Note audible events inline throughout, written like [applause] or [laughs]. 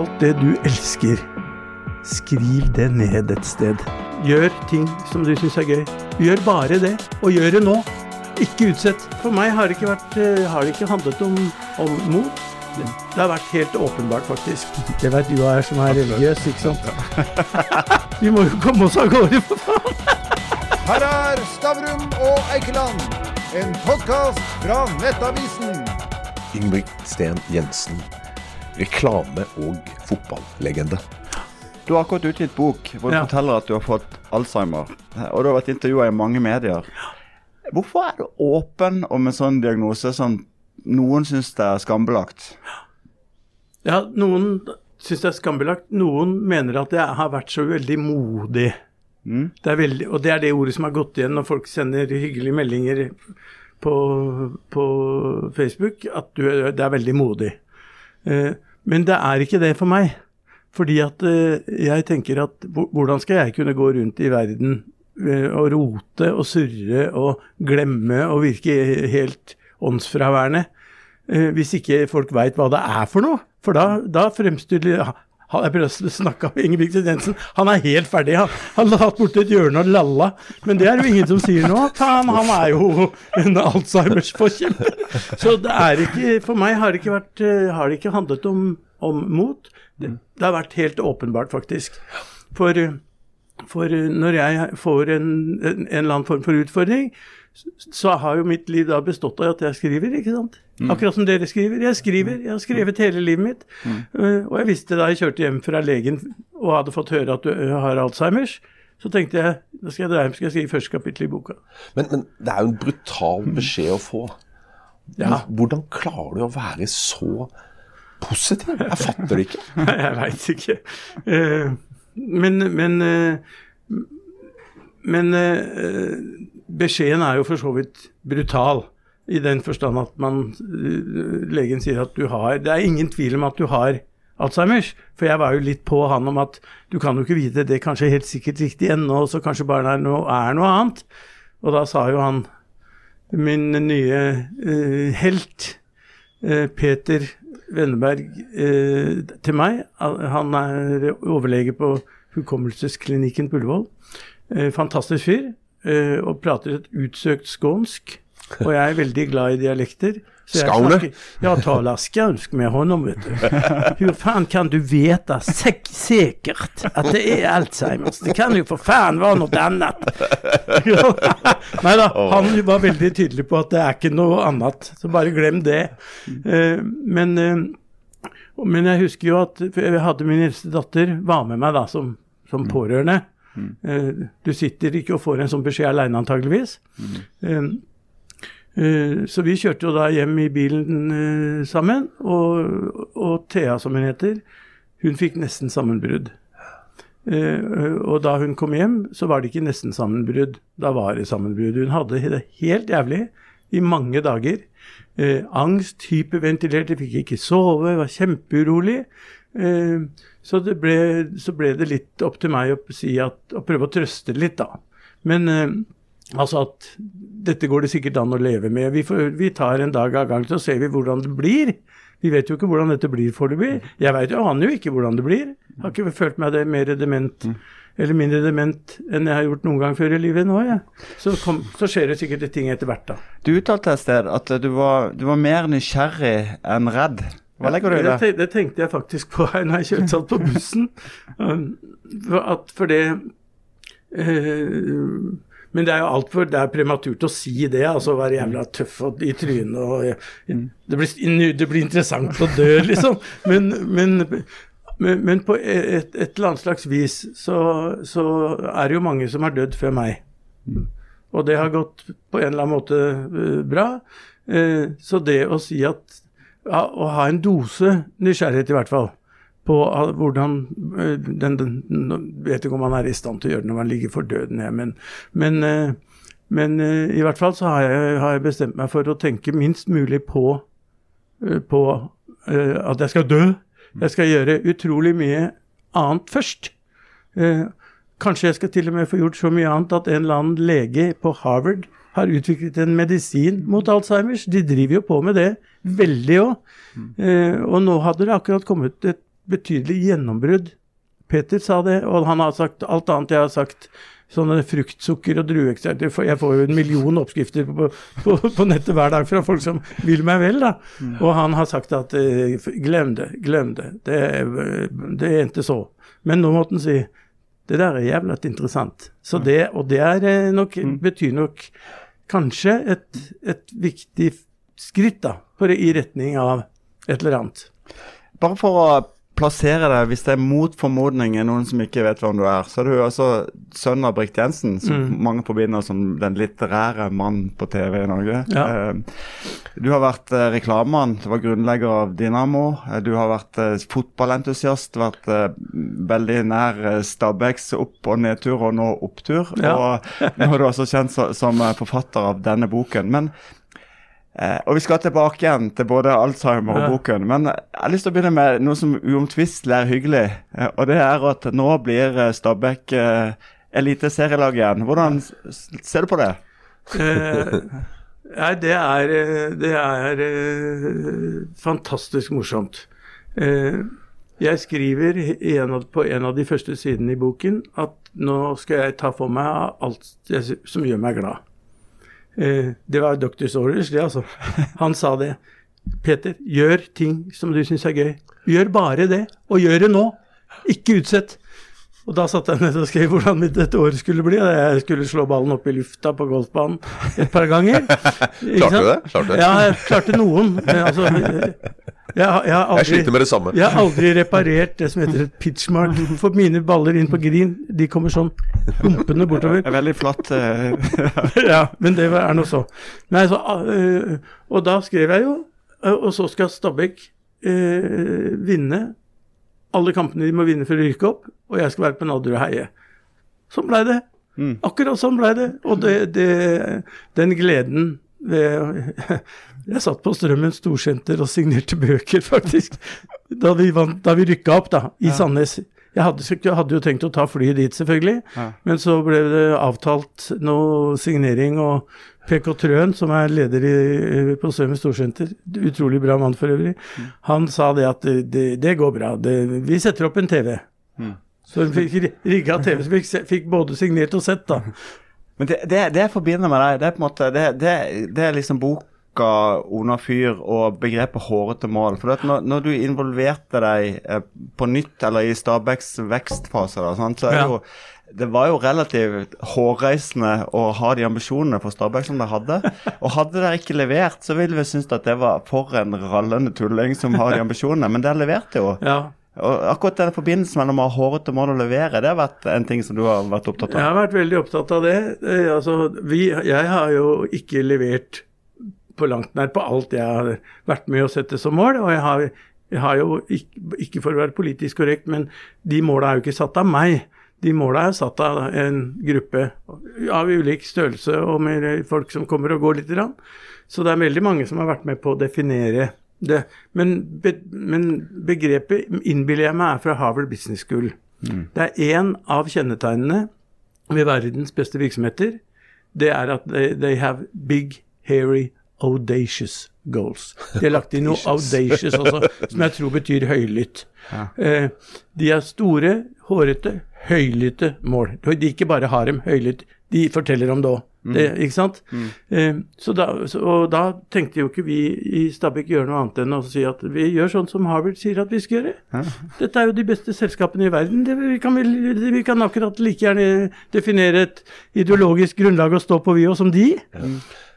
alt det du elsker, skriv det ned et sted. Gjør ting som du syns er gøy. Gjør bare det, og gjør det nå. Ikke utsett. For meg har det ikke, vært, eh, har det ikke handlet om, om mot. Det har vært helt åpenbart, faktisk. Det vet du jeg som er religiøs, ikke sant? [laughs] Vi må jo komme oss av gårde, for faen! Her er Stavrum og Eikeland, en podkast fra Nettavisen. Ingebrigt Jensen, reklame- og fotballegende. Du har akkurat utgitt bok hvor du Ja. forteller at du har fått Alzheimer. Og du har vært intervjua i mange medier. Hvorfor er du åpen om en sånn diagnose som noen syns det er skambelagt? Ja, noen syns det er skambelagt. Noen mener at jeg har vært så veldig modig. Mm. Det er veldig, og det er det ordet som har gått igjen når folk sender hyggelige meldinger på, på Facebook, at du, det er veldig modig. Eh, men det er ikke det for meg. Fordi at eh, jeg tenker at hvordan skal jeg kunne gå rundt i verden eh, og rote og surre og glemme og virke helt åndsfraværende eh, hvis ikke folk veit hva det er for noe? For da, da fremstiller ha- Jeg prøvde å snakke om Ingebrigt Jensen. Han er helt ferdig. Han han har hatt borti et hjørne og lalla. Men det er jo ingen som sier noe. Han, han er jo en Alzheimers forkjemper. Så det er ikke For meg har det ikke vært eh, Har det ikke handlet om, om mot. Det, det har vært helt åpenbart, faktisk. For for når jeg får en, en eller annen form for utfordring, så har jo mitt liv da bestått av at jeg skriver, ikke sant. Akkurat som dere skriver. Jeg skriver. Jeg har skrevet hele livet mitt. Uh, og jeg visste da jeg kjørte hjem fra legen og hadde fått høre at du uh, har Alzheimers, så tenkte jeg da skal jeg dra hjem skal jeg skrive første kapittel i boka. Men, men det er jo en brutal beskjed å få. Ja. Hvordan klarer du å være så positiv? Jeg fatter det ikke. [laughs] jeg veit ikke. Eh, men men, eh, men eh, beskjeden er jo for så vidt brutal. I den forstand at man, eh, legen sier at du har Det er ingen tvil om at du har Alzheimers. For jeg var jo litt på han om at du kan jo ikke vite det kanskje helt sikkert riktig ennå, så kanskje barnet er noe, er noe annet. Og da sa jo han, min nye eh, helt, eh, Peter Wenneberg, eh, til meg Han er overlege på hukommelsesklinikken på Ullevål. Eh, fantastisk fyr. Eh, og prater et utsøkt skånsk. Og jeg er veldig glad i dialekter. Skaune? Ja, taler skånsk med honom, vet du. Hvor faen kan du vite sek sikkert at det er Alzheimers? Det kan jo for faen være noe annet. [laughs] Nei da, han var veldig tydelig på at det er ikke noe annet, så bare glem det. Eh, men, eh, men jeg husker jo at jeg hadde min eldste datter var med meg da som, som pårørende. Eh, du sitter ikke og får en sånn beskjed aleine, antageligvis. Eh, eh, så vi kjørte jo da hjem i bilen sammen, og, og Thea, som hun heter, hun fikk nesten sammenbrudd. Og da hun kom hjem, så var det ikke nesten sammenbrudd. Da var det sammenbrudd. Hun hadde det helt jævlig i mange dager. Eh, angst, hyperventilerte, fikk ikke sove, var kjempeurolig. Eh, så, det ble, så ble det litt opp til meg å, si at, å prøve å trøste det litt, da. Men eh, altså at dette går det sikkert an å leve med. Vi, får, vi tar en dag av gang, så ser vi hvordan det blir. Vi vet jo ikke hvordan dette blir foreløpig. Jeg vet jo, aner jo ikke hvordan det blir. Jeg har ikke følt meg det mer dement eller mindre dement enn jeg har gjort noen gang før i livet nå. Ja. Så, kom, så skjer det sikkert ting etter hvert, da. Du uttalte et sted at du var, du var mer nysgjerrig enn redd. Hva legger du i det? det? tenkte jeg faktisk på her [laughs] når jeg kjørte satt på bussen. Um, at, for det eh, Men det er jo altfor Det er prematurt å si det, altså være jævla tøff og, i trynet og det, blir, det blir interessant å dø, liksom. Men, men, men, men på et, et eller annet slags vis så, så er det jo mange som har dødd før meg. Og det har gått på en eller annen måte eh, bra. Eh, så det å si at ja, Å ha en dose nysgjerrighet, i hvert fall, på hvordan eh, den, den, vet ikke om man er i stand til å gjøre det når man ligger for døden, jeg, men, men, eh, men eh, i hvert fall så har jeg, har jeg bestemt meg for å tenke minst mulig på, på at jeg skal dø. Jeg skal gjøre utrolig mye annet først. Kanskje jeg skal til og med få gjort så mye annet at en eller annen lege på Harvard har utviklet en medisin mot Alzheimers. De driver jo på med det veldig òg. Eh, og nå hadde det akkurat kommet et betydelig gjennombrudd. Peter sa det, og han har sagt alt annet jeg har sagt. Sånne fruktsukker og drueekstrakter. Jeg får jo en million oppskrifter på, på, på nettet hver dag fra folk som vil meg vel. da. Og han har sagt at eh, glem det, glem det. Det, det endte så. Men nå måtte han si det der er jævla interessant. Så det, og det er eh, nok, betyr nok kanskje et, et viktig skritt da, for, i retning av et eller annet. Bare for å plassere deg, hvis det er mot formodning er noen som ikke vet hvem du er, så er du altså sønn av Brikt Jensen, som Mm. mange forbinder som den litterære mann på TV i Norge. Ja. Eh, Du har vært eh, reklamemann, du var grunnlegger av Dynamo. eh, Du har vært fotballentusiast, vært veldig nær Stabæks opp- og nedtur, og nå opptur. Ja. Og nå er du også kjent som forfatter av denne boken. Men Eh, og vi skal tilbake igjen til både Alzheimer og boken. Men jeg har lyst til å begynne med noe som uomtvistelig er hyggelig. Eh, og det er at nå blir eh, Stabæk eh, eliteserielag igjen. Hvordan ser du på det? Eh, nei, det er, eh, det er eh, fantastisk morsomt. Eh, jeg skriver en av, på en av de første sidene i boken at nå skal jeg ta for meg alt som gjør meg glad. Eh, det var Dr. Sorers, det altså. Han sa det. Peter, gjør ting som du syns er gøy. Gjør bare det, og gjør det nå. Ikke utsett. Og da satte jeg ned og skrev hvordan mitt dette året skulle bli. og Jeg skulle slå ballen opp i lufta på golfbanen et par ganger. [laughs] Ikke Klarte du det? Klarte? Ja, jeg klarte noen. Men altså, jeg, jeg, har- aldri, Jeg sliter med det samme. jeg har aldri reparert det som heter et pitchmark. For mine baller inn på green, de kommer sånn humpende bortover. Det er veldig flatt. eh, [laughs] ja, men det er nå så. Nei, så øh, og da skrev jeg jo, øh, og så skal Stabæk øh, vinne alle kampene de må vinne for å rykke opp, og jeg skal være på Nadderud og heie. Sånn blei det. Mm. Akkurat sånn blei det. Og det, det, den gleden ved [laughs] Jeg satt på Strømmen storsenter og signerte bøker, [laughs] faktisk, da vi, vant, da vi rykka opp da, i Sandnes. Jeg hadde, jeg hadde jo tenkt å ta flyet dit, selvfølgelig, Ja. men så ble det avtalt noe signering, og PK Trøen, som er leder i, på Sømmen storsenter, utrolig bra mann for øvrig, han sa det at det, det, går bra, det, vi setter opp en TV. Så hun fikk rigga TV, så fikk, fikk både signert og sett, da. [laughs] Men det, det, det jeg forbinder med deg, det er på en måte Det, det, det er liksom boka Ona Fyr og begrepet hårete mål. For at når, når du involverte deg eh, på nytt, eller i Stabæks vekstfase, da, sant, så er det jo det var jo relativt hårreisende å ha de ambisjonene for Stabæk som de hadde. [laughs] Og hadde de ikke levert, så ville vi synes at det var for en rallende tulling som har de ambisjonene. Men det leverte jo. Ja. Og akkurat den forbindelsen mellom å ha hårete mål og levere, det har vært en ting som du har vært opptatt av? Jeg har vært veldig opptatt av det. Eh, altså, vi, jeg har jo ikke levert på langt nær på alt jeg har vært med å sette som mål. Og jeg har, jeg har jo, ikke, ikke for å være politisk korrekt, men de måla er jo ikke satt av meg. De måla er satt av en gruppe av ulik størrelse og med folk som kommer og går litt. Grann. Så det er veldig mange som har vært med på å definere det. Men, be, men begrepet innbiller jeg meg er fra Harvard Business School. Det er én av kjennetegnene ved verdens beste virksomheter. Det er at they, they have big, hairy, audacious goals. De har lagt inn noe [laughs] audacious også, som jeg tror betyr høylytt. Eh, de er store, hårete, høylytte mål. De ikke bare har dem høylytt, de forteller om det òg. Det, ikke sant? Eh, så da, så, og da tenkte jo ikke vi i Stabæk gjøre noe annet enn å si at vi gjør sånn som Harvard sier at vi skal gjøre. Dette er jo de beste selskapene i verden. Det, vi, kan vi, vi kan akkurat like gjerne definere et ideologisk grunnlag å stå på, vi òg, som de.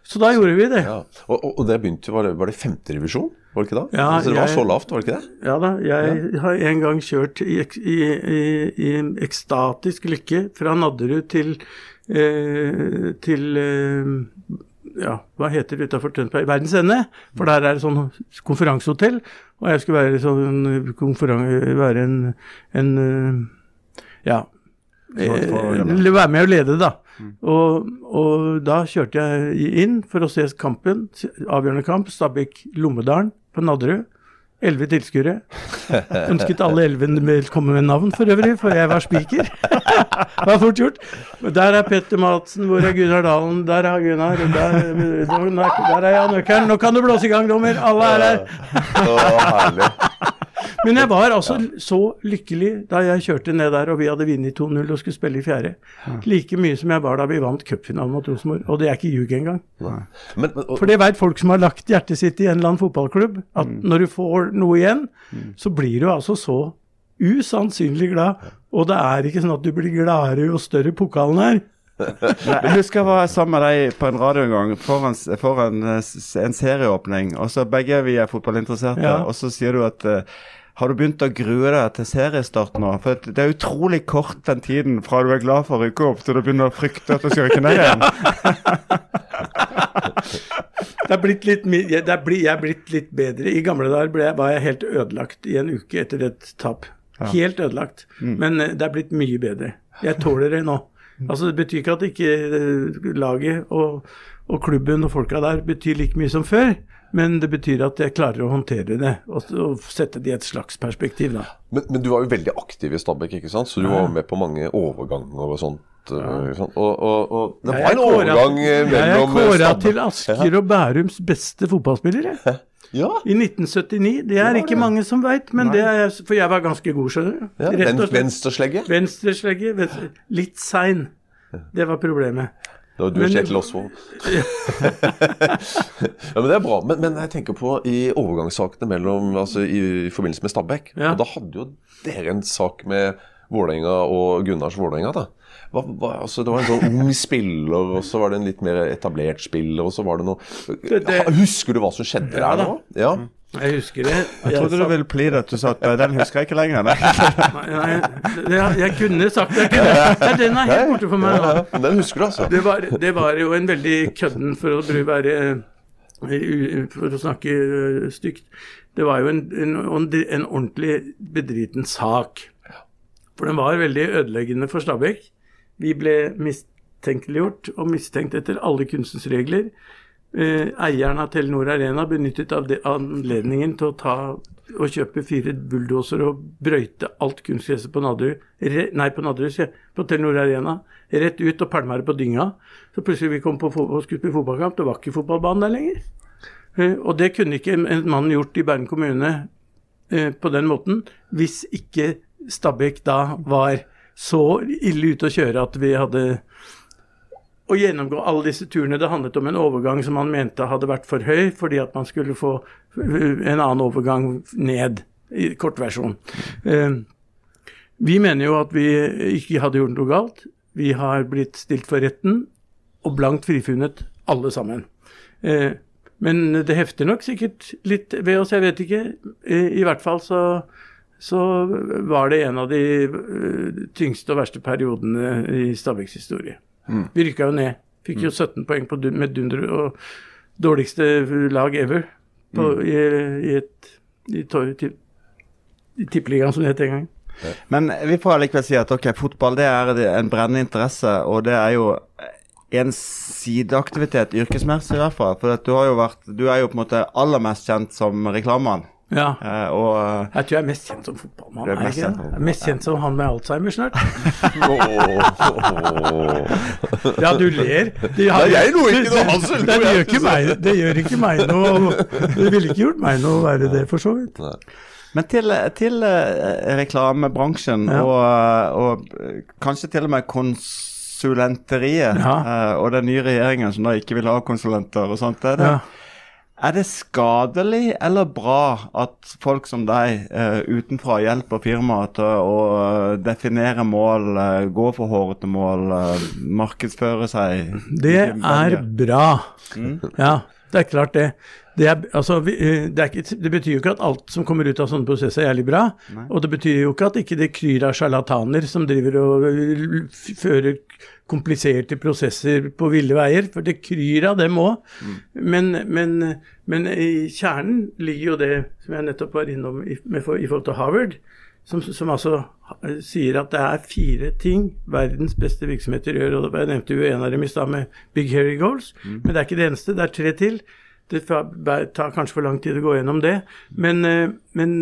Så da gjorde vi det. Ja. Og, og, det begynte var det, var det femte revisjon? Var det ikke da? Ja, altså, det var jeg- så lavt, var det ikke det? Ja da, jeg har en gang kjørt i, i, i, i en ekstatisk lykke fra Nadderud til eh, til eh, ja, hva heter det utafor Tønsberg? Verdens Ende. For der er det sånn konferansehotell. Og jeg skulle være, sånn konferan være en, en eh, ja. Eh, være med og lede, da. Og, og da kjørte jeg inn for å se kampen. Avgjørende kamp. Stabæk-Lommedalen på Nadderud. Elleve tilskuere. [laughs] Ønsket alle elleve velkommen med navn for øvrig, for jeg var spiker. det var fort gjort. Der er Petter Madsen, hvor er Gunnar Dalen, der er Gunnar, der, der er Jan Økeren. Nå kan du blåse i gang, dommer. Alle er her. Men jeg var altså så lykkelig da jeg kjørte ned der og vi hadde vunnet 2-0 og skulle spille i fjerde. Like mye som jeg var da vi vant cupfinalen mot Rosenborg. Og det er ikke ljug engang. Men, men, og, For det veit folk som har lagt hjertet sitt i en eller annen fotballklubb, at når du får noe igjen, så blir du altså så usannsynlig glad. Og det er ikke sånn at du blir gladere jo større pokalen er. Nei, Jeg husker jeg var sammen med deg på en radio en gang foran, foran eh, en serieåpning. og så Begge vi er fotballinteresserte, Ja. og så sier du at eh, har du begynt å grue deg til seriestart nå? For det er utrolig kort den tiden fra du er glad for å rykke opp, til du begynner å frykte at du skal rykke ned igjen. [laughs] Det er blitt litt, jeg- det er blitt litt bedre. I gamle dager var jeg helt ødelagt i en uke etter et tap. Helt ødelagt. Men eh, det er blitt mye bedre. Jeg tåler det nå. Altså Det betyr ikke at ikke eh, laget og, og klubben og folka der betyr like mye som før. Men det betyr at jeg klarer å håndtere det og, og sette det i et slags perspektiv. da. men, men du var jo veldig aktiv i Stabæk, ikke sant? så du var med på mange overganger og sånt. Ja. Og, og, og det var en overgang mellom Jeg er eh, kåra til Asker og Bærums beste fotballspillere. Ja, I 1979. Det er ikke mange som veit, det for jeg var ganske god, skjønner du. ja. Venstreslegge. Venstreslegge. Venstre, litt sein. Det var problemet. Det var du og Men- Kjetil Osvold. [laughs] ja, men det er bra. Men, men jeg tenker på i overgangssakene mellom Altså i, i forbindelse med Stabæk. Ja. Og da hadde jo dere en sak med Vålerenga og Gunnars Vålerenga, da. Hva, hva, altså, det var en sånn ung spiller, og så var det en litt mer etablert spiller, og så var det noe Det- det- Husker du hva som skjedde Ja der nå? Ja. Jeg husker det. Jeg trodde du ville pleade at du sa at den husker jeg ikke lenger. [laughs] Nei. Nei, det, jeg kunne sagt det. Nei, den er helt borte for meg nå. Den husker du, altså? Det var, det var jo en veldig kødden, for å være eh, For å snakke eh, stygt. Det var jo en, en, en ordentlig bedriten sak. For den var veldig ødeleggende for Stabæk. Vi ble mistenkeliggjort og mistenkt etter alle kunstens regler. Eh, eieren av Telenor Arena benyttet av anledningen til å ta og kjøpe fire bulldosere og brøyte alt kunstgresset på Nadderud, nei på Nadderud, jeg, på Telenor Arena, rett ut og pælma det på dynga. Så plutselig vi kom på og skulle spille fotballkamp, det var ikke fotballbanen der lenger. Eh, og det kunne ikke en en mann gjort i Bærum kommune eh, på den måten, hvis ikke Stabæk da var så ille ute å kjøre at vi hadde å gjennomgå alle disse turene. Det handlet om en overgang som man mente hadde vært for høy, fordi at man skulle få uh, en annen overgang ned, i kortversjon. Eh, Vi mener jo at vi ikke hadde gjort noe galt. Vi har blitt stilt for retten og blankt frifunnet, alle sammen. Eh, Men det hefter nok sikkert litt ved oss, jeg vet ikke. I, hvert fall så, så var det en av de eh, tyngste og verste periodene i Stabæks historie. Vi rykka jo ned. Fikk jo 17 poeng på, med dunder og dårligste lag ever på, i, i et i, i, i tippeligaen, som det het en gang. Men vi får allikevel si at ok, fotball det er en brennende interesse, og det er jo en sideaktivitet yrkesmessig i hvert fall. For du har jo vært Du er jo på en måte aller mest kjent som reklamemann. Ja. Eh, og eh, Jeg tror jeg er mest kjent som fotballmann. Er jeg mest kjent Jeg er mest kjent som han med Alzheimer snart. [laughs] Ja, du ler. De Nei, jeg lo ikke noe, han selv det, det, gjør ikke meg, det gjør ikke meg noe Det ville ikke gjort meg noe å være det, for så vidt. Men til, til eh, reklamebransjen Ja. og, og kanskje til og med konsulenteriet Ja. og den nye regjeringen som da ikke vil ha konsulenter og sånt. Er det, Ja. Er det skadelig eller bra at folk som deg uh, utenfra hjelper firmaet til å definere mål, uh, gå for hårete mål, eh, markedsføre seg? Det er bra. Mm. Ja, det er klart det. Det, er, altså, vi, eh, det, er ikke, det betyr jo ikke at alt som kommer ut av sånne prosesser er jævlig bra. Og det betyr jo ikke at ikke det kryr av sjarlataner som driver og eh, fører kompliserte prosesser på ville veier, for det kryr av dem òg. Men, men, men i kjernen ligger jo det som jeg nettopp var innom i, med, i forhold til Harvard, som, som altså eh, sier at det er fire ting verdens beste virksomheter gjør. og Jeg nevnte jo en av dem i stad med Big Hairy Goals, men det er ikke det eneste. Det er tre til. Det tar kanskje for lang tid å gå gjennom det. Men, eh, men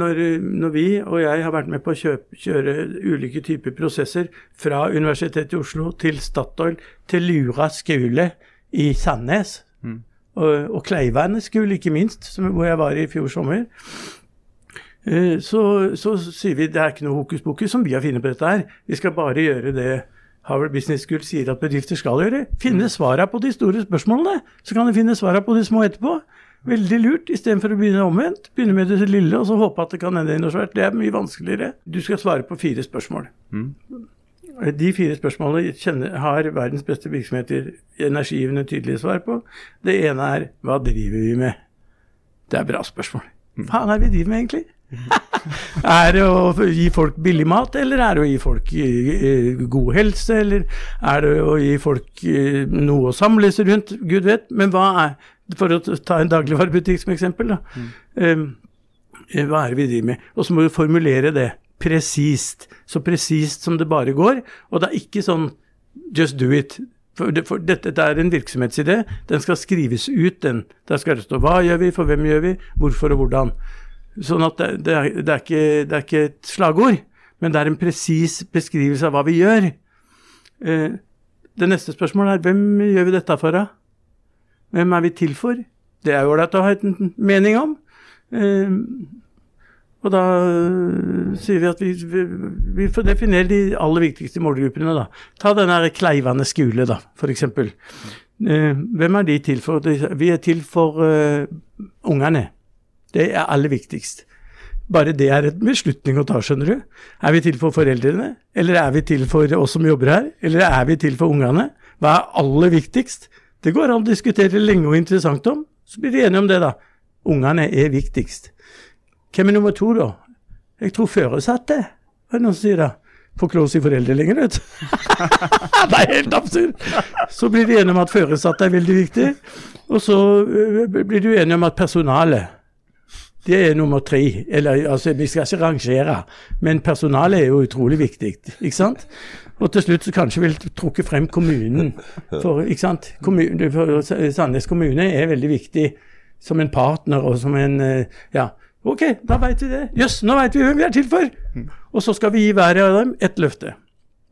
når, når vi og jeg har vært med på å kjøpe, kjøre ulike typer prosesser fra Universitetet i Oslo til Statoil til Lura skole i Sandnes, og, og Kleivane skole ikke minst, som, hvor jeg var i fjor sommer, Så, så sier vi det er ikke noe hokus pokus som vi har funnet på dette her. Vi skal bare gjøre det Harvard Business School sier at bedrifter skal gjøre. Finne svara på de store spørsmålene, så kan de finne svara på de små etterpå. Veldig lurt, istedenfor å begynne omvendt. Begynne med det lille, og så håpe at det kan ende i noe svært. Det er mye vanskeligere. Du skal svare på fire spørsmål. De fire spørsmålene kjenner, har verdens beste virksomheter energigivende tydelige svar på. Det ene er hva driver vi med? Det er bra spørsmål. Hva er det vi driver med, egentlig? [laughs] er det å gi folk billig mat, eller er det å gi folk eh, god helse, eller er det å gi folk eh, noe å samles rundt? Gud vet. Men hva er For å ta en dagligvarebutikk som eksempel, da. Mm. eh, hva er det vi driver med? Og så må du formulere det presist. Så presist som det bare går. Og det er ikke sånn just do it. For, det, for dette, dette er en virksomhetsidé. Den skal skrives ut, den. Der skal det stå hva gjør vi, for hvem gjør vi, hvorfor og hvordan. Sånn at det, det, er, det, er ikke, det er ikke et slagord, men det er en presis beskrivelse av hva vi gjør. Eh, det neste spørsmålet er hvem gjør vi dette for, da? Hvem er vi til for? Det er jo ålreit å ha en mening om. Eh, og da øh, sier vi at vi, vi, vi får definere de aller viktigste målgruppene, da. Ta denne Kleivane skole, da, eksempel. Eh, hvem er de til for? Vi er til for uh, ungene. Det er aller viktigst. Bare det er en beslutning å ta, skjønner du. Er vi til for foreldrene, eller er vi til for oss som jobber her, eller er vi til for ungene? Hva er aller viktigst? Det går an å diskutere lenge og interessant om. Så blir de enige om det, da. Ungene er viktigst. Hvem er nummer to, da? Jeg tror føresatte. Hva er det noen som sier da? Får ikke lov foreldre lenger, vet [laughs] det er helt absurd. Så blir de enige om at føresatte er veldig viktig. Og så øh, blir du enige om at personalet det er nummer tre. Eller altså, vi skal ikke rangere, men personalet er jo utrolig viktig. ikke sant? Og til slutt så kanskje vil trukke frem kommunen. For, ikke sant? Kommune, for Sandnes kommune er veldig viktig som en partner og som en eh, Ja, OK, da veit vi det. Jøss, nå veit vi hvem vi er til for! Og så skal vi gi hver av dem ett løfte.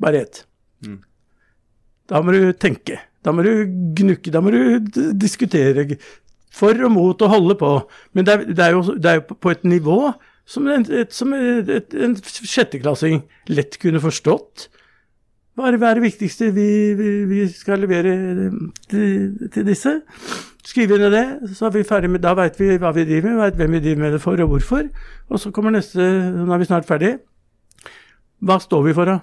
Bare ett. Da må du tenke. Da må du gnukke. Da må du diskutere for og mot og holde på. Men det er, det er, jo, det er jo på et nivå som en, et, som et, en sjetteklassing lett kunne forstått. Hva er, hva er det viktigste vi, vi, vi skal levere til, til disse? Skrive ned det, så er vi ferdig med, da veit vi hva vi driver med, vet hvem vi driver med det for og hvorfor. Og så kommer neste, nå er vi snart ferdig. Hva står vi for, da?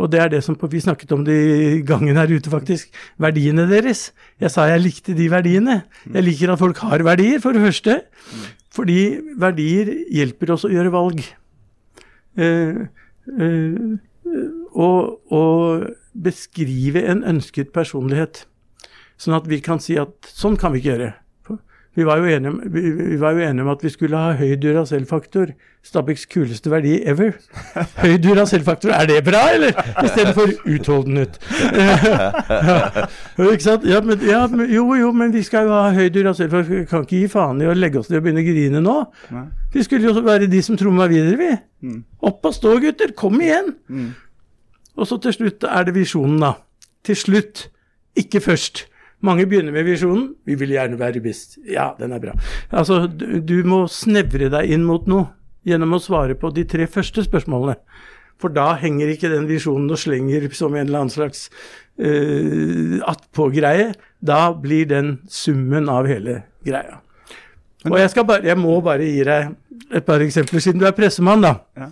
Og det er det som vi snakket om det i gangen her ute, faktisk. Verdiene deres. Jeg sa jeg likte de verdiene. Jeg liker at folk har verdier, for det første. Fordi verdier hjelper oss å gjøre valg. Eh, eh, og, og beskrive en ønsket personlighet. Sånn at vi kan si at sånn kan vi ikke gjøre. Vi var, jo enige vi, var jo enige om at vi skulle ha høy Duracell-faktor. Stabæks kuleste verdi ever. [laughs] Høy Duracell-faktor, er det bra, eller? Istedenfor utholdenhet. [laughs] ikke sant? Ja, men, ja, men, jo, jo, men vi skal jo ha høy Duracell-faktor. Vi kan ikke gi faen i å legge oss ned og begynne å grine nå. Nei. Vi skulle jo være de som tromma videre, vi. Opp og stå, gutter. Kom igjen. Og så til slutt er det visjonen, da. Til slutt, ikke først. Mange begynner med visjonen. Vi vil gjerne være best. Ja, den er bra. Altså, du, du må snevre deg inn mot noe gjennom å svare på de tre første spørsmålene. For da henger ikke den visjonen og slenger som en eller annen slags uh, attpå-greie. Da blir den summen av hele greia. Og jeg, skal bare, jeg må bare gi deg et par eksempler, siden du er pressemann, da. Ja.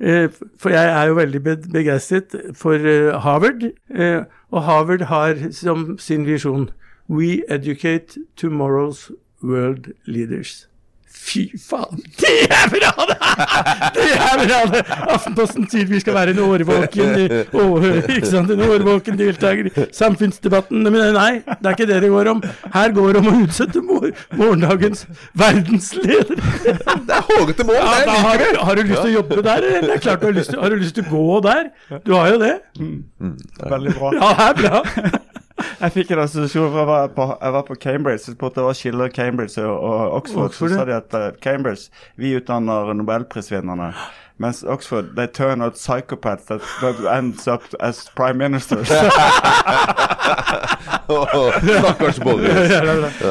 Eh, For jeg er jo veldig begeistret for eh, Harvard, eh, og Harvard har som sin visjon We educate tomorrow's world leaders. Fy faen, det er bra, det! Det er bra, det! Aftenposten sier vi skal være en årvåken, å, ikke sant? En årvåken deltaker i samfunnsdebatten. Men nei, det er ikke det det går om. Her går det om å utsette mor morgendagens verdensleder. Det er hårete mål! Ja, det har, liker vi! har du lyst til å jobbe der, eller? Det er klart du har lyst til, har du lyst til å gå der? Du har jo det. Veldig bra. Ja, det er bra. Jeg fikk en assosiasjon fra jeg var på, jeg var på Cambridge. Så spurte jeg hva skiller Cambridge og, og Oxford. Oxford, så sa de at eh, Cambridge vi utdanner nobelprisvinnerne. Mens Oxford they turn out psychopaths that, that ends up as prime ministers. [laughs] Stakkars Boris.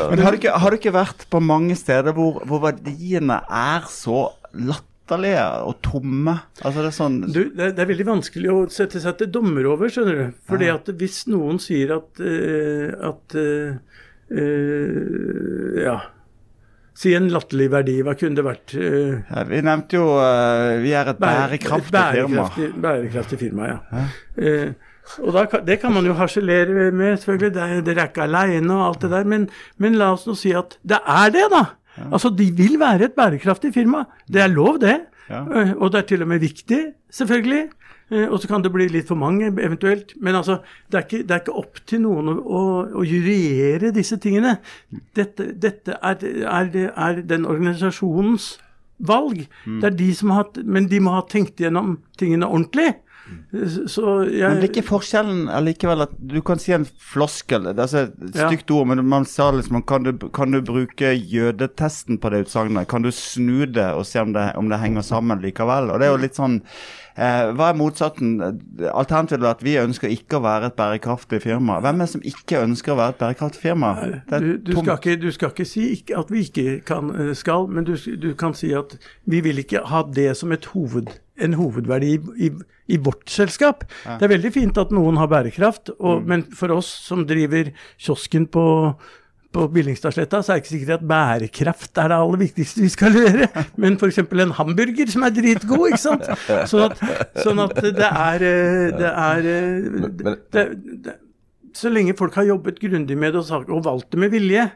Men har du, ikke, har du ikke vært på mange steder hvor, hvor verdiene er så latterlige og tomme? Altså det er sånn Du, det, er, det er veldig vanskelig å sette seg til dommer over, skjønner du. Fordi at hvis noen sier at, uh, at uh, uh, Ja. Si en latterlig verdi. Hva kunne det vært? Ja, Vi nevnte jo Vi er et bære- bærekraftig firma. bærekraftig, firma, ja. Og da, Det kan man jo harselere med, selvfølgelig. Er- Dere er ikke aleine og alt det der. Men, men la oss nå si at det er det, da. Altså, De vil være et bærekraftig firma. Det er lov, det. Ja. Eh, Og det er til og med viktig, selvfølgelig. Eh, Og så kan det bli litt for mange, eventuelt. Men altså, det er ikke, det er ikke opp til noen å, å, å juryere disse tingene. Dette, dette er, er, er den organisasjonens valg. Mm. Det er de som har Men de må ha tenkt gjennom tingene ordentlig. Så jeg Men blir ikke forskjellen allikevel at du kan si en floskel Det er et et Ja. stygt ord, men man sa liksom kan du, kan du bruke jødetesten på det utsagnet? Kan du snu det og se om det, om det henger sammen likevel? Og det er jo litt sånn eh, Hva er motsatsen? Alternativet er at vi ønsker ikke å være et bærekraftig firma. Hvem er det som ikke ønsker å være et bærekraftig firma? Er du, du, skal ikke, du skal ikke si at vi ikke kan, eh, skal, men du, du kan si at vi vil ikke ha det som et hoved, en hovedverdi i, i, i vårt selskap. Det er veldig fint at noen har bærekraft, og, Mm. men for oss som driver kiosken på på Billingstadsletta så er det ikke sikkert at bærekraft er det aller viktigste vi skal levere, [laughs] men f.eks. en hamburger som er dritgod, ikke sant. Sånn at, sånn at det er eh, Det er eh, det, det, Så lenge folk har jobbet grundig med det og, og valgt det med vilje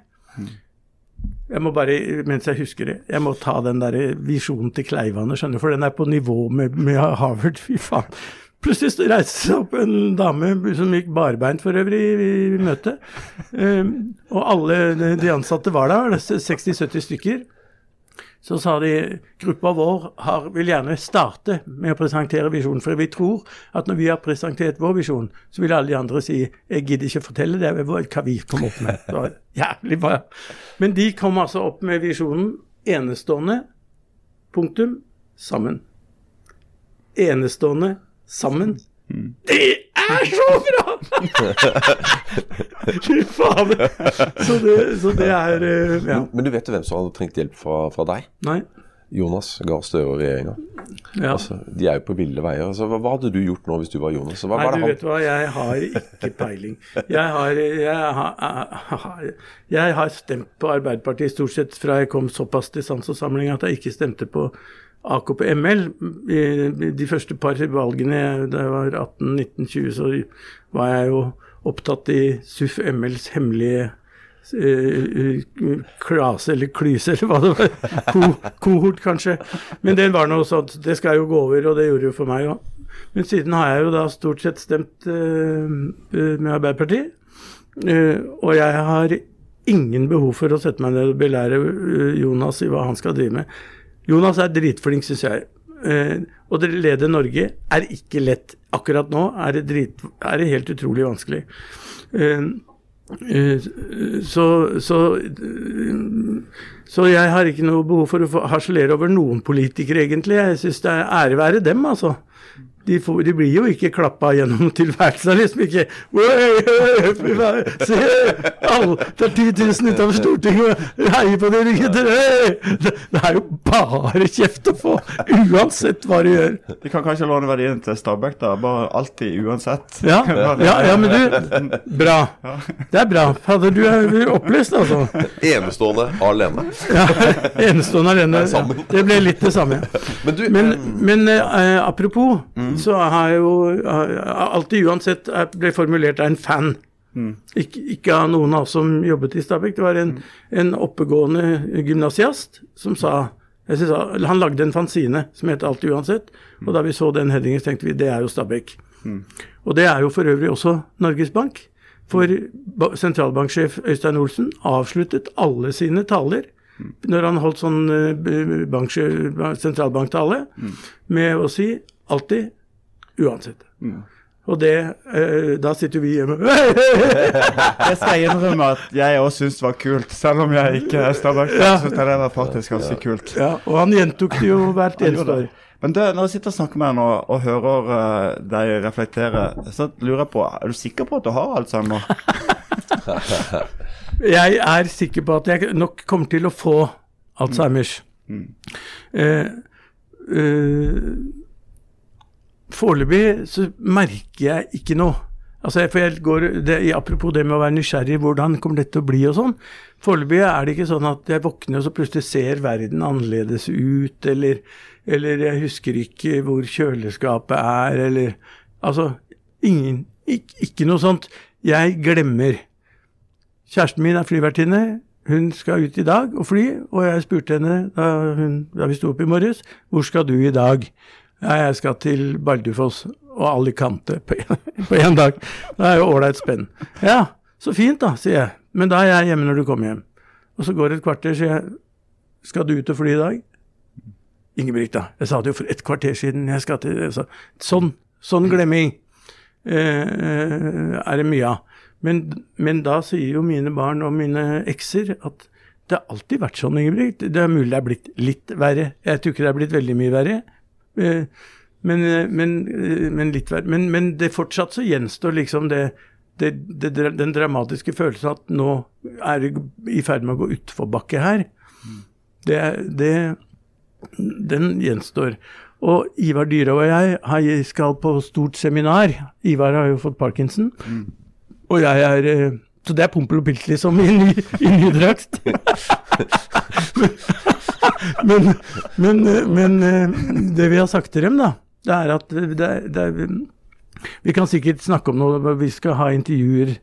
Jeg må bare, mens jeg husker det, jeg må ta den der visjonen til Kleivane, skjønner du, for den er på nivå med, med Harvard. Fy faen. Plutselig reiste seg opp en dame som gikk barbeint for øvrig i, i møtet. Um, og alle de ansatte var der, 60-70 stykker. Så sa de gruppa vår har, vil gjerne starte med å presentere visjonen. For vi tror at når vi har presentert vår visjon, så vil alle de andre si jeg gidder ikke fortelle det, hva vi kom opp med. Det var jævlig bra. Men de kom altså opp med visjonen enestående, punktum, sammen. Enestående, sammen. Det er så bra! [laughs] Fy faen. Så det, så det er eh, Ja. Men du vet jo hvem som hadde trengt hjelp fra, fra deg? Nei. Jonas Gahr Støre og regjeringa. Ja. Altså, de er jo på ville veier. Altså, hva, hva hadde du gjort nå hvis du var Jonas? Hva, Nei, var du vet hva, jeg har ikke peiling. Jeg har, jeg har, jeg har stemt på Arbeiderpartiet stort sett fra jeg kom såpass til sans og samling at jeg ikke stemte på AKP-ML. De første par valgene da jeg var 18-19-20, så var jeg jo opptatt i SUF MLs hemmelige eh, klase eller klyse, eller hva det var. Ko, kohort, kanskje. Men det var noe sånt. Det skal jo gå over, og det gjorde jo for meg òg. Men siden har jeg jo da stort sett stemt uh, med Arbeiderpartiet. Uh, og jeg har ingen behov for å sette meg ned og belære eh, Jonas i hva han skal drive med. Jonas er dritflink, syns jeg. Eh, å lede Norge er ikke lett. Akkurat nå er det, drit, er det helt utrolig vanskelig. Eh, Eh, Så, så, så jeg har ikke noe behov for å harselere over noen politikere, egentlig. Jeg syns det er ære være dem, altså. De, får, de blir jo ikke klappa gjennom [laughs] tilværelsen. Liksom ikke «Oi, oi, fy faen, Se, alle, det er 10 000 utenfor Stortinget og heier på dere gutter! Det, det er jo bare kjeft å få, uansett hva du gjør. De kan kanskje låne verdien til Stabæk, da. Bare alltid, uansett. Ja, [laughs] ja, ja, men du Bra. Det er bra. Fader, du er opplyst, altså. Enestående alene. Ja, Enestående alene. Ja, det ble litt det samme. Men du, Men, eh, apropos. eh, så har jo har alltid uansett ble formulert av en fan. Ikke, ikke av noen av oss som jobbet i Stabæk. Det var en, en oppegående gymnasiast som sa synes, Han lagde en fanzine som het Alltid uansett. Og da vi så den headingen, tenkte vi det er jo Stabæk. Og det er jo for øvrig også Norges Bank. For sentralbanksjef Øystein Olsen avsluttet alle sine taler når han holdt sånn sentralbanktale, mm. med å si alltid uansett. Og det eh, Da sitter vi hjemme [laughs] Jeg skal innrømme at jeg òg syns det var kult, selv om jeg ikke er Stabæk-fan. Ja. Jeg det var faktisk ganske kult. Ja, og han gjentok det jo [laughs] hvert eneste år. Men det, når jeg sitter og snakker med henne og, og hører uh, deg reflektere, så lurer jeg på Er du sikker på at du har Alzheimer? [laughs] Jeg er sikker på at jeg nok kommer til å få Alzheimers. Eh, eh, Foreløpig så merker jeg ikke noe. Altså, for jeg går, det, Apropos det med å være nysgjerrig, hvordan kommer dette til å bli og sånn. Foreløpig er det ikke sånn at jeg våkner og så plutselig ser verden annerledes ut, eller, eller jeg husker ikke hvor kjøleskapet er, eller Altså, ingen ikke, ikke noe sånt. Jeg glemmer. Kjæresten min er flyvertinne. Hun skal ut i dag og fly, og jeg spurte henne da, hun, da vi sto opp i morges, hvor skal du i dag? Ja, jeg skal til Bardufoss og Alicante på én [laughs] dag. Det er jo ålreit spenn. Ja, så fint da, sier jeg. Men da er jeg hjemme når du kommer hjem. Og så går det et kvarter, sier jeg. Skal du ut og fly i dag? Ingebrigt, da. Jeg sa det jo for et kvarter siden. Jeg skal til så, Sånn. Sånn glemming eh, eh, er det mye av. Men, men da sier jo mine barn og mine ekser at det har alltid vært sånn, Ingebrigt. Det er mulig det er blitt litt verre. Jeg tror ikke det er blitt veldig mye verre. Eh, Men, eh, men, eh, men litt verre. Men, men det fortsatt så gjenstår liksom det, det, det, den dramatiske følelsen at nå er det i ferd med å gå utforbakke her. Det, det, den gjenstår. Og Ivar Dyra og jeg skal på stort seminar. Ivar har jo fått parkinson. Og jeg er Så det er Pompel og Pilt, liksom, i ny, i ny drakt. [laughs] [laughs] [laughs] men, men, men eh, det vi har sagt til dem, da, det er at det, det Vi kan sikkert snakke om noe, vi skal ha intervjuer.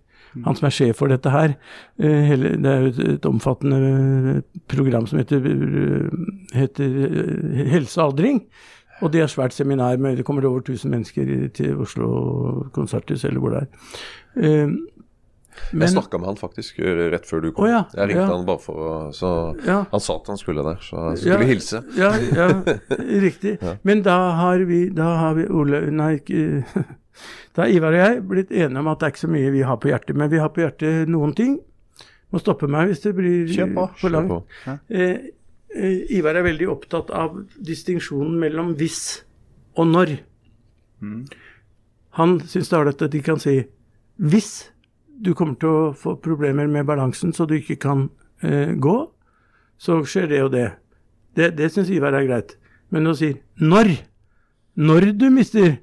Han som er sjef for dette her. eh, Det er jo et, omfattende program som heter, eh, heter eh, Helse og aldring. Og det er svært seminar med Det kommer over 1000 mennesker til Oslo konserthus, eller hvor det er. Eh, Jeg Men, snakka med han faktisk eh, rett før du kom. Å ja, Jeg ringte ja. han bare for å Så Ja. han sa at han skulle der, så jeg skulle Ja. hilse. Ja, ja [laughs] riktig. Men da har vi, da har vi Ole Nei, ikke [laughs] Da har Ivar og jeg blitt enige om at det er ikke så mye vi har på hjertet. Men vi har på hjertet noen ting. Må stoppe meg hvis det blir på, for langt. på. Eh, eh, Ivar er veldig opptatt av distinksjonen mellom hvis og når. Han syns det er ålreit at de kan si hvis du kommer til å få problemer med balansen så du ikke kan eh, gå, så skjer det og det. Det, det syns Ivar er greit. Men å si når, når du mister,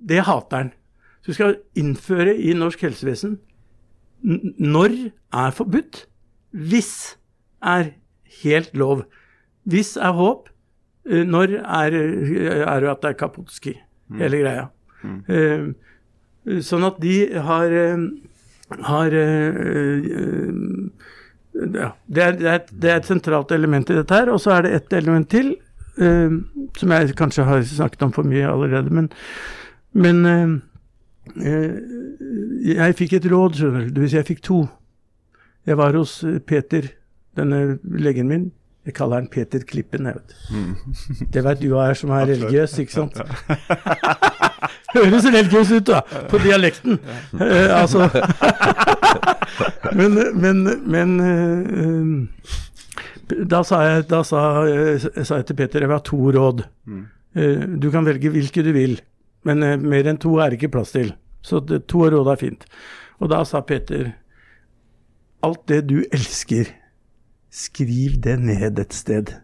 det hater han. Så vi skal innføre i norsk helsevesen n- når er forbudt, hvis er helt lov. Hvis er håp, eh, når er, er at det er kapotski, hele greia. Eh, Sånn at de har, eh, har eh, eh, ja, det, er, det, er et, det er et sentralt element i dette her. Og så er det et element til, eh, som jeg kanskje har snakket om for mye allerede. Men, men eh, eh, jeg fikk et råd, skjønner du. Si jeg fikk to. Jeg var hos Peter, denne legen min. Jeg kaller han Peter Klippen, jeg vet. Det vet du er som er religiøs, ikke sant? [laughs] Høres religiøs ut, da, på dialekten. Eh, altså [laughs] Men, men, men eh, da sa jeg, da sa, eh, sa jeg til Peter jeg vil ha to råd. Eh, du kan velge hvilke du vil, men eh, mer enn to er det ikke plass til. Så det, to råd er fint. Og da sa Peter alt det du elsker, skriv det ned et sted.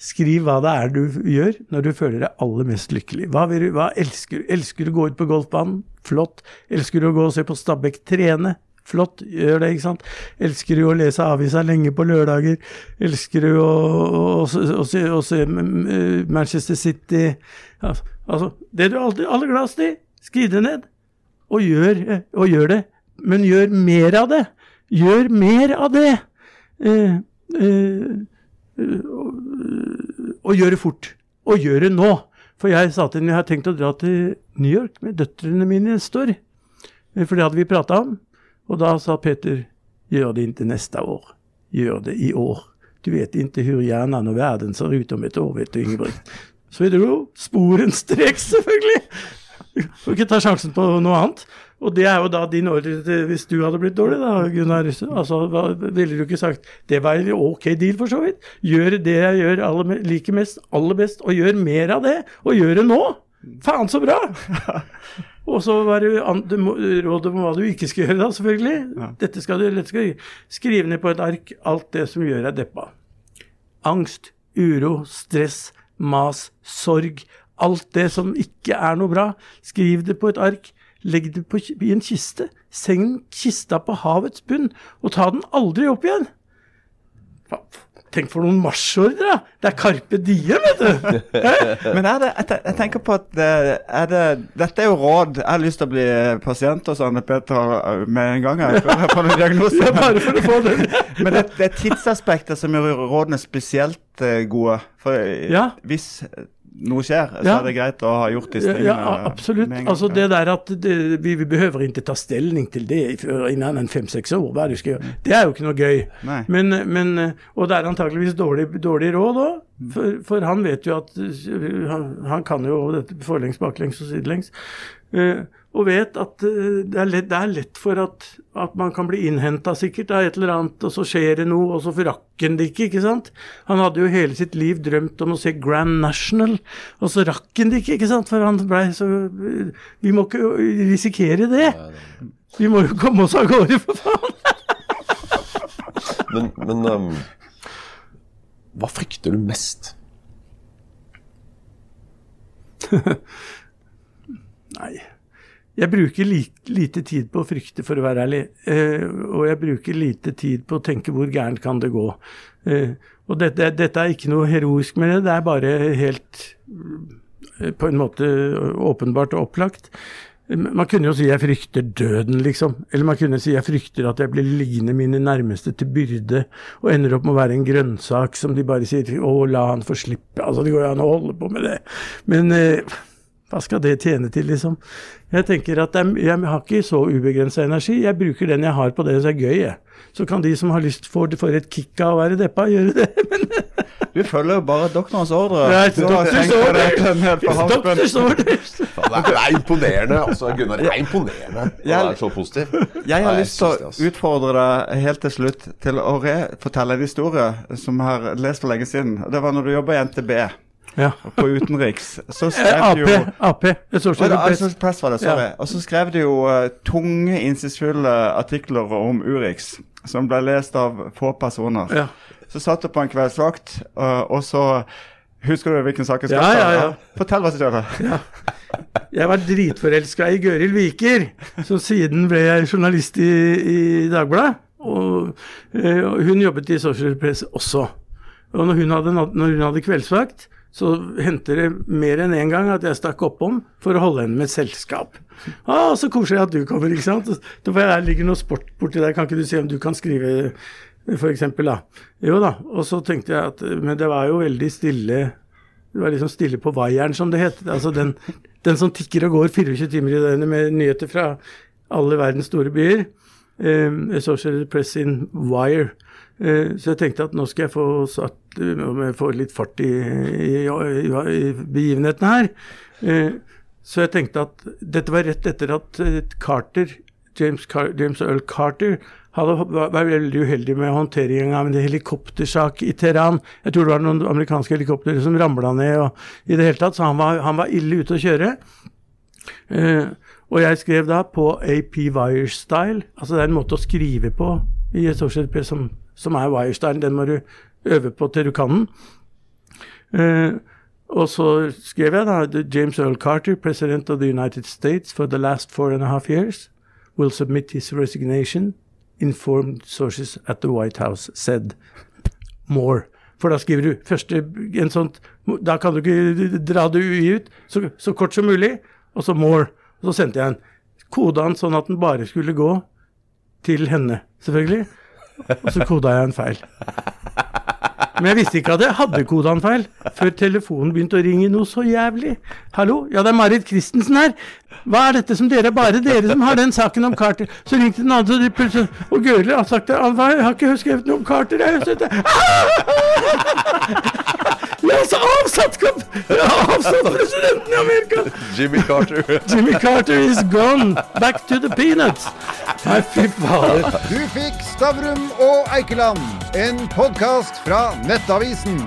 Skriv hva det er du gjør når du føler deg aller mest lykkelig. Hva, du, hva elsker du? Elsker du å gå ut på golfbanen? Flott. Elsker du å gå og se på Stabæk trene? Flott, gjør det, ikke sant. Elsker du å lese avisa lenge på lørdager? Elsker du å, å, å, å se, Manchester City? Altså, det du alltid aller gladest i, skriv det ned. Og gjør, eh, og gjør det. Men gjør mer av det. Gjør mer av det. Eh, eh, og gjør det fort. Og gjør det nå. For jeg sa til henne jeg har tenkt å dra til New York med døtrene mine neste år. Eh, For det hadde vi prata om. Og da sa Peter gjør det ikke neste år. Gjør det i år. Du vet ikke hvor hjernen og verden ser ut om et år, vet du, Ingebrigt. Så vi dro sporenstreks, selvfølgelig. Får ikke ta sjansen på noe annet. Og det er jo da din ordre til hvis du hadde blitt dårlig, da, Gunnar. Altså, hva ville du ikke sagt Det var en ok deal, for så vidt. Gjør det jeg gjør aller, liker mest, aller best, og gjør mer av det. Og gjør det nå! Faen, så bra! [laughs] Og så var det an- du råd om hva du ikke skal gjøre, da, selvfølgelig. Dette skal du dette skal du Skriv ned på et ark alt det som gjør deg deppa. Angst, uro, stress, mas, sorg. Alt det som ikke er noe bra. Skriv det på et ark. Legg det på, i en kiste. Seng kista på havets bunn, og ta den aldri opp igjen. Tenk for noen marsjordre! Det er Carpe Diem, vet du! [laughs] Men er det, jeg, tenker på at det, er det, dette er jo råd. Jeg har lyst til å bli pasient hos Anne Peter med en gang. Jeg, før jeg får noen diagnose. [laughs] Ja, bare for å få den. [laughs] Men det, det er tidsaspektet som gjør rådene spesielt eh, gode. For eh, Ja. hvis noe skjer, så Ja. er det greit å ha gjort disse tingene. ja, absolutt. gang. Altså det der at det, vi, vi behøver ikke ta stilling til det innen en fem-seks år, hva du skal gjøre. Det er jo ikke noe gøy. Men, men, og det er antakeligvis dårlig, dårlig råd òg, for, for han vet jo at uh, han, han kan jo dette forlengs, baklengs og sidelengs. Uh, og vet at uh, det, er lett, det er lett for at, at man kan bli innhenta sikkert av et eller annet, og så skjer det noe, og så rakk han det ikke, ikke sant. Han hadde jo hele sitt liv drømt om å se Grand National, og så rakk han det ikke, ikke sant. For han blei så Vi må ikke risikere det. Vi må jo komme oss av gårde, for faen. Men, men um, hva frykter du mest? [laughs] Nei. Jeg bruker li lite tid på å frykte, for å være ærlig. Eh, og jeg bruker lite tid på å tenke hvor gærent kan det gå. Eh, og dette, dette er ikke noe heroisk med det, det er bare helt eh, på en måte åpenbart og opplagt. Man kunne jo si jeg frykter døden, liksom. Eller man kunne si jeg frykter at jeg blir liggende mine nærmeste til byrde og ender opp med å være en grønnsak som de bare sier å, la han få slippe. Altså, det går jo an å holde på med det. Men eh, hva skal det tjene til, liksom? Jeg tenker at jeg, jeg har ikke så ubegrensa energi. Jeg bruker den jeg har på det som er gøy, jeg. Så kan de som har lyst for, for et kick av å være deppa, gjøre det. [laughs] Men Du følger jo bare doktorens ordre. det Så doctor's tenker jeg orders. det er er, er imponerende. altså Gunnar, det er imponerende å være så positiv. Jeg har lyst til å altså. utfordre deg helt til slutt til å refortelle en historie som jeg har lest for lenge siden. Det var når du jobba i NTB Ja. [laughs] på utenriks. Så Eh, skrev Ap. jo Ap. Så altså press var det, sorry. Og så skrev de jo uh, tunge, innsiktsfulle artikler om Urix, som ble lest av få personer. Ja. Så satt du på en kveldsvakt, uh, og så Husker du hvilken sak jeg skal Ja, ta? ja, ja. Fortell hva som skjedde. Jeg var dritforelska i Gøril Viker, som siden ble jeg journalist i, i Dagbladet. Og, og hun jobbet i Social Press også. Og når hun hadde, når hun hadde kveldsvakt, så hendte det mer enn én en gang at jeg stakk oppom for å holde henne med et selskap. Å, så koselig at du kommer, ikke sant. Jeg ligger noe sport borti der, kan ikke du se om du kan skrive, eksempel, da. Jo da. Og så tenkte jeg at Men det var jo veldig stille det var liksom stille på vaieren, som det het. Altså den, den som tikker og går 24 timer i døgnet med nyheter fra alle verdens store byer. Um, Associated Press in Wire. Eh, så jeg tenkte at nå skal jeg få, satt, får litt fart i, i, i, begivenhetene her. Eh, så jeg tenkte at dette var rett etter at eh, Carter, James, Car James Earl Carter hadde, var, veldig uheldig med håndteringen av en helikoptersak i Teheran. Jeg tror det var noen amerikanske helikoptre som ramla ned og i det hele tatt, så han var, han var ille ute å kjøre. Og jeg skrev da på AP Wire-style, altså det er en måte å skrive på i et Press som, som er Wire-style, den må du øve på til du kan den. Uh, og så skrev jeg da James Earl Carter, president of the United States for the last four and a half years, will submit his resignation. Informed sources at the White House said more. For da skriver du første en sånt Da kan du ikke dra det UI ut. Så, så kort som mulig. Og så more. Og så sendte jeg en. Koda sånn at den bare skulle gå til henne, selvfølgelig. Og så koda jeg en feil. Men jeg visste ikke at jeg hadde koda en feil, før telefonen begynte å ringe noe så jævlig. Hallo, ja det er Marit Christensen her. Hva er dette som dere Bare dere som har den saken om Carter. Så ringte den andre, og plutselig Og Gørli har sagt. «Ah, hva, Jeg har ikke skrevet noe om Carter. Jeg har sett det. Ja, så avsatt, ja, avsatt presidenten i Amerika! Jimmy Carter. [laughs] Jimmy Carter is gone! Back to the peanuts! Nei, fy fader. Du fikk Stavrum og Eikeland, en podkast fra Nettavisen.